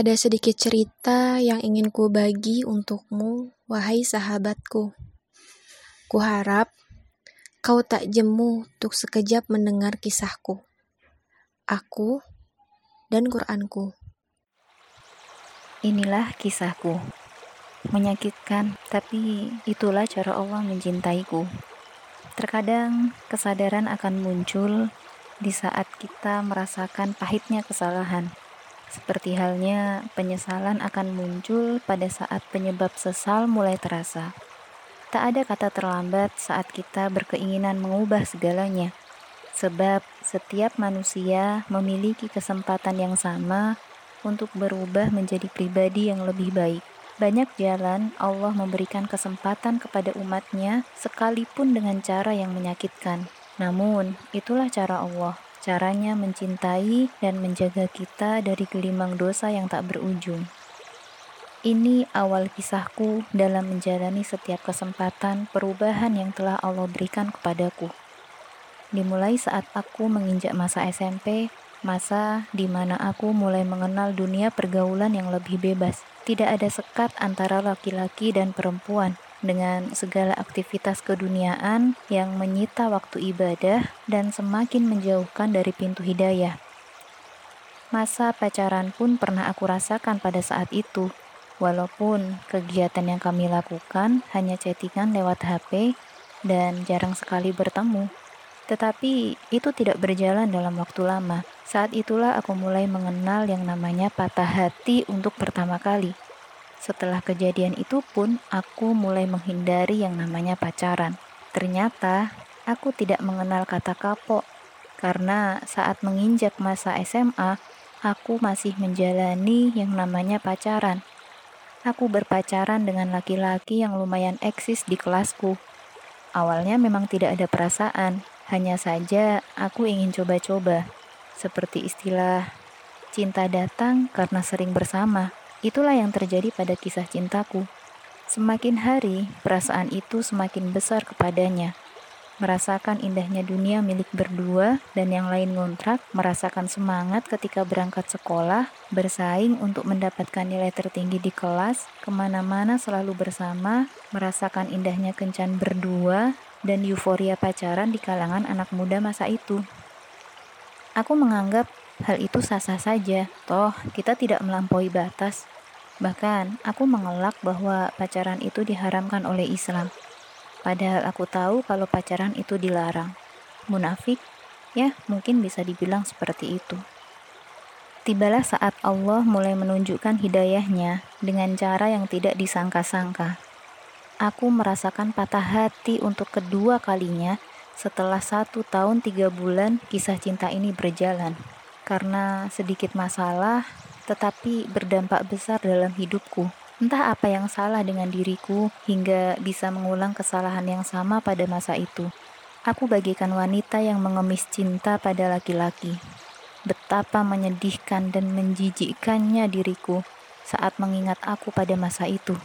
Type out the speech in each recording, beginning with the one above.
Ada sedikit cerita yang ingin ku bagi untukmu, wahai sahabatku. Kuharap kau tak jemu untuk sekejap mendengar kisahku. Aku dan Quranku. Inilah kisahku. Menyakitkan, tapi itulah cara Allah mencintaiku. Terkadang kesadaran akan muncul di saat kita merasakan pahitnya kesalahan seperti halnya penyesalan akan muncul pada saat penyebab sesal mulai terasa. Tak ada kata terlambat saat kita berkeinginan mengubah segalanya, sebab setiap manusia memiliki kesempatan yang sama untuk berubah menjadi pribadi yang lebih baik. Banyak jalan Allah memberikan kesempatan kepada umatnya, sekalipun dengan cara yang menyakitkan. Namun, itulah cara Allah caranya mencintai dan menjaga kita dari gelimang dosa yang tak berujung. Ini awal kisahku dalam menjalani setiap kesempatan perubahan yang telah Allah berikan kepadaku. Dimulai saat aku menginjak masa SMP, masa di mana aku mulai mengenal dunia pergaulan yang lebih bebas. Tidak ada sekat antara laki-laki dan perempuan dengan segala aktivitas keduniaan yang menyita waktu ibadah dan semakin menjauhkan dari pintu hidayah. Masa pacaran pun pernah aku rasakan pada saat itu, walaupun kegiatan yang kami lakukan hanya chattingan lewat HP dan jarang sekali bertemu. Tetapi itu tidak berjalan dalam waktu lama. Saat itulah aku mulai mengenal yang namanya patah hati untuk pertama kali. Setelah kejadian itu pun, aku mulai menghindari yang namanya pacaran. Ternyata, aku tidak mengenal kata kapok, karena saat menginjak masa SMA, aku masih menjalani yang namanya pacaran. Aku berpacaran dengan laki-laki yang lumayan eksis di kelasku. Awalnya memang tidak ada perasaan, hanya saja aku ingin coba-coba. Seperti istilah cinta datang karena sering bersama. Itulah yang terjadi pada kisah cintaku. Semakin hari, perasaan itu semakin besar kepadanya. Merasakan indahnya dunia milik berdua dan yang lain ngontrak, merasakan semangat ketika berangkat sekolah, bersaing untuk mendapatkan nilai tertinggi di kelas, ke mana-mana selalu bersama, merasakan indahnya kencan berdua, dan euforia pacaran di kalangan anak muda masa itu. Aku menganggap Hal itu sah-sah saja, toh kita tidak melampaui batas. Bahkan, aku mengelak bahwa pacaran itu diharamkan oleh Islam. Padahal aku tahu kalau pacaran itu dilarang. Munafik? Ya, mungkin bisa dibilang seperti itu. Tibalah saat Allah mulai menunjukkan hidayahnya dengan cara yang tidak disangka-sangka. Aku merasakan patah hati untuk kedua kalinya setelah satu tahun tiga bulan kisah cinta ini berjalan karena sedikit masalah, tetapi berdampak besar dalam hidupku. Entah apa yang salah dengan diriku hingga bisa mengulang kesalahan yang sama pada masa itu. Aku bagikan wanita yang mengemis cinta pada laki-laki. Betapa menyedihkan dan menjijikkannya diriku saat mengingat aku pada masa itu.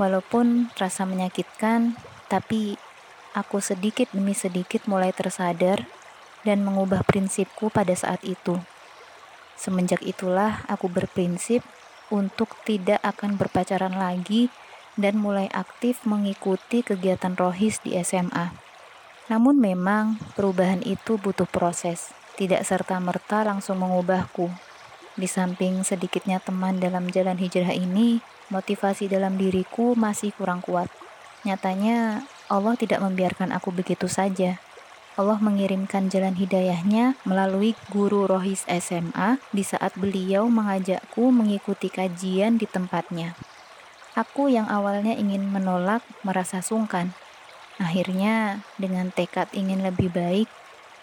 Walaupun terasa menyakitkan, tapi aku sedikit demi sedikit mulai tersadar dan mengubah prinsipku pada saat itu. Semenjak itulah aku berprinsip untuk tidak akan berpacaran lagi dan mulai aktif mengikuti kegiatan rohis di SMA. Namun memang perubahan itu butuh proses, tidak serta-merta langsung mengubahku. Di samping sedikitnya teman dalam jalan hijrah ini, motivasi dalam diriku masih kurang kuat. Nyatanya, Allah tidak membiarkan aku begitu saja. Allah mengirimkan jalan hidayahnya melalui guru Rohis SMA di saat beliau mengajakku mengikuti kajian di tempatnya. Aku yang awalnya ingin menolak merasa sungkan. Akhirnya, dengan tekad ingin lebih baik,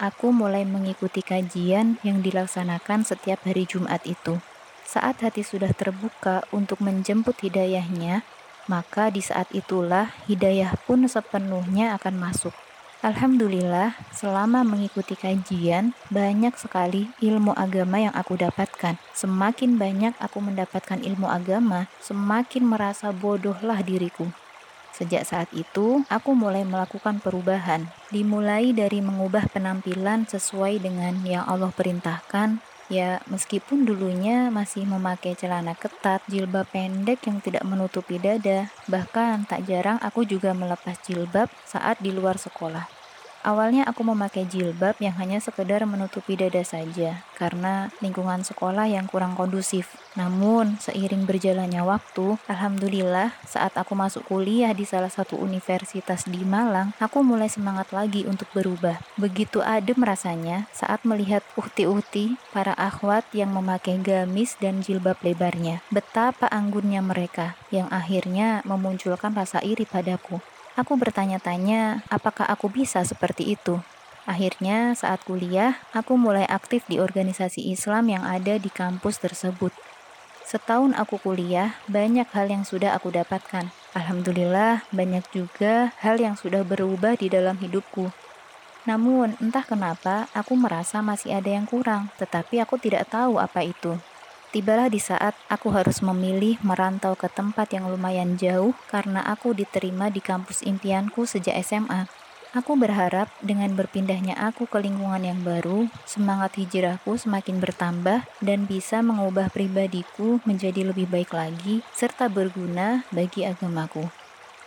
aku mulai mengikuti kajian yang dilaksanakan setiap hari Jumat itu. Saat hati sudah terbuka untuk menjemput hidayahnya, maka di saat itulah hidayah pun sepenuhnya akan masuk. Alhamdulillah, selama mengikuti kajian, banyak sekali ilmu agama yang aku dapatkan. Semakin banyak aku mendapatkan ilmu agama, semakin merasa bodohlah diriku. Sejak saat itu, aku mulai melakukan perubahan, dimulai dari mengubah penampilan sesuai dengan yang Allah perintahkan, Ya, meskipun dulunya masih memakai celana ketat, jilbab pendek yang tidak menutupi dada, bahkan tak jarang aku juga melepas jilbab saat di luar sekolah. Awalnya aku memakai jilbab yang hanya sekedar menutupi dada saja karena lingkungan sekolah yang kurang kondusif. Namun, seiring berjalannya waktu, alhamdulillah saat aku masuk kuliah di salah satu universitas di Malang, aku mulai semangat lagi untuk berubah. Begitu adem rasanya saat melihat uhti-uhti para akhwat yang memakai gamis dan jilbab lebarnya. Betapa anggunnya mereka yang akhirnya memunculkan rasa iri padaku. Aku bertanya-tanya, apakah aku bisa seperti itu? Akhirnya, saat kuliah, aku mulai aktif di organisasi Islam yang ada di kampus tersebut. Setahun aku kuliah, banyak hal yang sudah aku dapatkan. Alhamdulillah, banyak juga hal yang sudah berubah di dalam hidupku. Namun, entah kenapa aku merasa masih ada yang kurang, tetapi aku tidak tahu apa itu. Tibalah di saat aku harus memilih merantau ke tempat yang lumayan jauh karena aku diterima di kampus impianku sejak SMA. Aku berharap dengan berpindahnya aku ke lingkungan yang baru, semangat hijrahku semakin bertambah dan bisa mengubah pribadiku menjadi lebih baik lagi serta berguna bagi agamaku.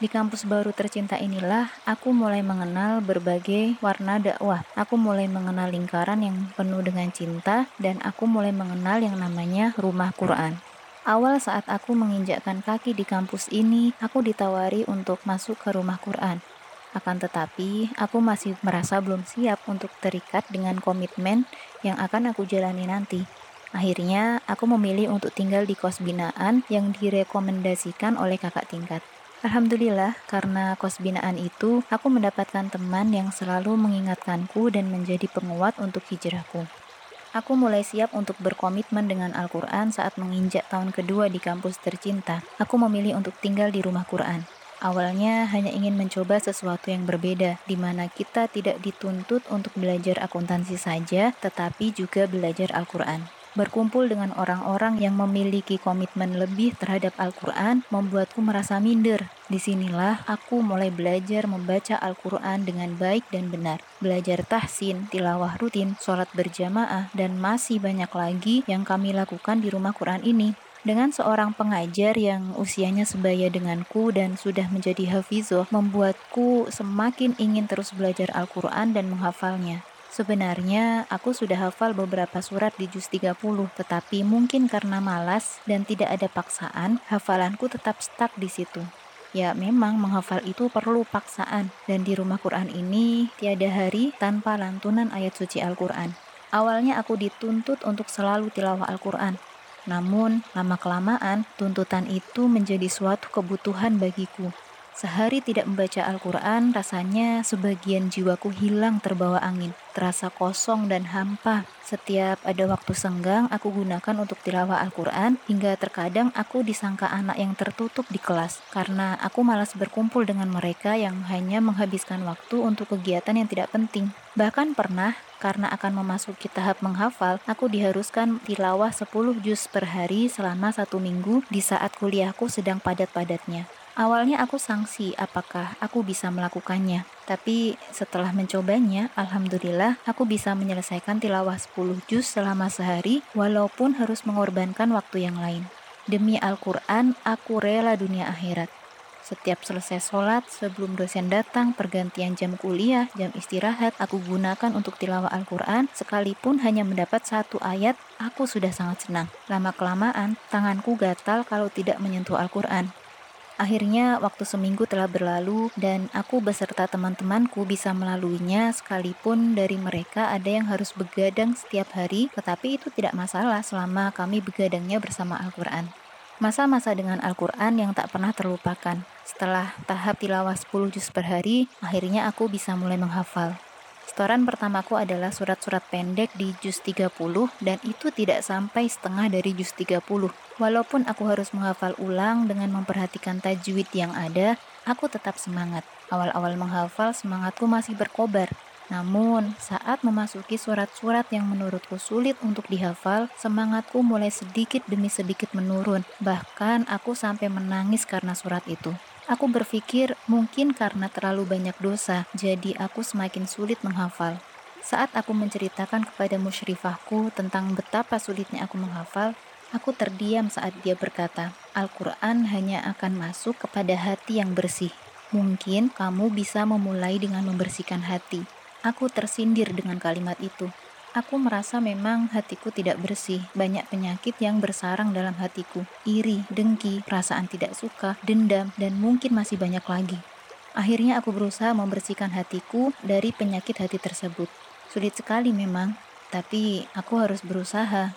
Di kampus baru tercinta inilah aku mulai mengenal berbagai warna dakwah. Aku mulai mengenal lingkaran yang penuh dengan cinta dan aku mulai mengenal yang namanya rumah Quran. Awal saat aku menginjakkan kaki di kampus ini, aku ditawari untuk masuk ke rumah Quran. Akan tetapi, aku masih merasa belum siap untuk terikat dengan komitmen yang akan aku jalani nanti. Akhirnya, aku memilih untuk tinggal di kos binaan yang direkomendasikan oleh kakak tingkat. Alhamdulillah, karena kos binaan itu, aku mendapatkan teman yang selalu mengingatkanku dan menjadi penguat untuk hijrahku. Aku mulai siap untuk berkomitmen dengan Al-Quran saat menginjak tahun kedua di kampus tercinta. Aku memilih untuk tinggal di rumah Quran. Awalnya hanya ingin mencoba sesuatu yang berbeda, di mana kita tidak dituntut untuk belajar akuntansi saja, tetapi juga belajar Al-Quran. Berkumpul dengan orang-orang yang memiliki komitmen lebih terhadap Al-Quran membuatku merasa minder. Di sinilah aku mulai belajar membaca Al-Quran dengan baik dan benar. Belajar tahsin, tilawah rutin, sholat berjamaah, dan masih banyak lagi yang kami lakukan di rumah Quran ini dengan seorang pengajar yang usianya sebaya denganku dan sudah menjadi hafizoh membuatku semakin ingin terus belajar Al-Quran dan menghafalnya. Sebenarnya aku sudah hafal beberapa surat di juz 30, tetapi mungkin karena malas dan tidak ada paksaan, hafalanku tetap stuck di situ. Ya, memang menghafal itu perlu paksaan, dan di rumah Quran ini tiada hari tanpa lantunan ayat suci Al-Quran. Awalnya aku dituntut untuk selalu tilawah Al-Quran, namun lama-kelamaan tuntutan itu menjadi suatu kebutuhan bagiku. Sehari tidak membaca Al-Quran, rasanya sebagian jiwaku hilang terbawa angin, terasa kosong dan hampa. Setiap ada waktu senggang, aku gunakan untuk tilawah Al-Quran, hingga terkadang aku disangka anak yang tertutup di kelas, karena aku malas berkumpul dengan mereka yang hanya menghabiskan waktu untuk kegiatan yang tidak penting. Bahkan pernah, karena akan memasuki tahap menghafal, aku diharuskan tilawah 10 juz per hari selama satu minggu di saat kuliahku sedang padat-padatnya. Awalnya aku sangsi apakah aku bisa melakukannya, tapi setelah mencobanya, alhamdulillah aku bisa menyelesaikan tilawah 10 juz selama sehari walaupun harus mengorbankan waktu yang lain. Demi Al-Quran, aku rela dunia akhirat. Setiap selesai sholat, sebelum dosen datang, pergantian jam kuliah, jam istirahat, aku gunakan untuk tilawah Al-Quran, sekalipun hanya mendapat satu ayat, aku sudah sangat senang. Lama-kelamaan, tanganku gatal kalau tidak menyentuh Al-Quran. Akhirnya waktu seminggu telah berlalu dan aku beserta teman-temanku bisa melaluinya sekalipun dari mereka ada yang harus begadang setiap hari tetapi itu tidak masalah selama kami begadangnya bersama Al-Quran. Masa-masa dengan Al-Quran yang tak pernah terlupakan. Setelah tahap tilawah 10 juz per hari, akhirnya aku bisa mulai menghafal. Setoran pertamaku adalah surat-surat pendek di juz 30 dan itu tidak sampai setengah dari juz 30. Walaupun aku harus menghafal ulang dengan memperhatikan tajwid yang ada, aku tetap semangat. Awal-awal menghafal semangatku masih berkobar. Namun, saat memasuki surat-surat yang menurutku sulit untuk dihafal, semangatku mulai sedikit demi sedikit menurun. Bahkan aku sampai menangis karena surat itu. Aku berpikir mungkin karena terlalu banyak dosa, jadi aku semakin sulit menghafal. Saat aku menceritakan kepada musyrifahku tentang betapa sulitnya aku menghafal, aku terdiam saat dia berkata, Al-Quran hanya akan masuk kepada hati yang bersih. Mungkin kamu bisa memulai dengan membersihkan hati. Aku tersindir dengan kalimat itu. Aku merasa memang hatiku tidak bersih, banyak penyakit yang bersarang dalam hatiku, iri, dengki, perasaan tidak suka, dendam, dan mungkin masih banyak lagi. Akhirnya aku berusaha membersihkan hatiku dari penyakit hati tersebut. Sulit sekali memang, tapi aku harus berusaha.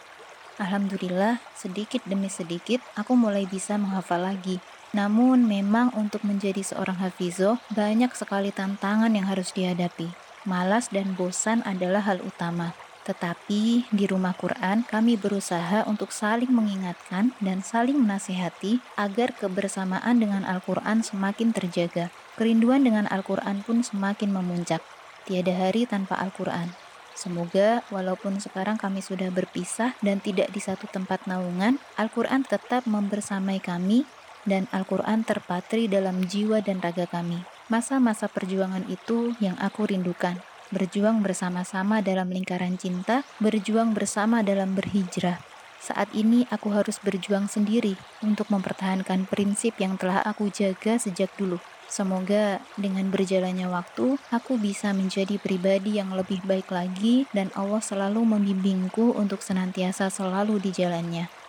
Alhamdulillah, sedikit demi sedikit aku mulai bisa menghafal lagi. Namun memang untuk menjadi seorang hafizoh banyak sekali tantangan yang harus dihadapi. Malas dan bosan adalah hal utama. Tetapi di rumah Quran kami berusaha untuk saling mengingatkan dan saling menasihati agar kebersamaan dengan Al-Quran semakin terjaga. Kerinduan dengan Al-Quran pun semakin memuncak. Tiada hari tanpa Al-Quran. Semoga walaupun sekarang kami sudah berpisah dan tidak di satu tempat naungan, Al-Quran tetap membersamai kami dan Al-Quran terpatri dalam jiwa dan raga kami. Masa-masa perjuangan itu yang aku rindukan berjuang bersama-sama dalam lingkaran cinta, berjuang bersama dalam berhijrah. Saat ini aku harus berjuang sendiri untuk mempertahankan prinsip yang telah aku jaga sejak dulu. Semoga dengan berjalannya waktu, aku bisa menjadi pribadi yang lebih baik lagi dan Allah selalu membimbingku untuk senantiasa selalu di jalannya.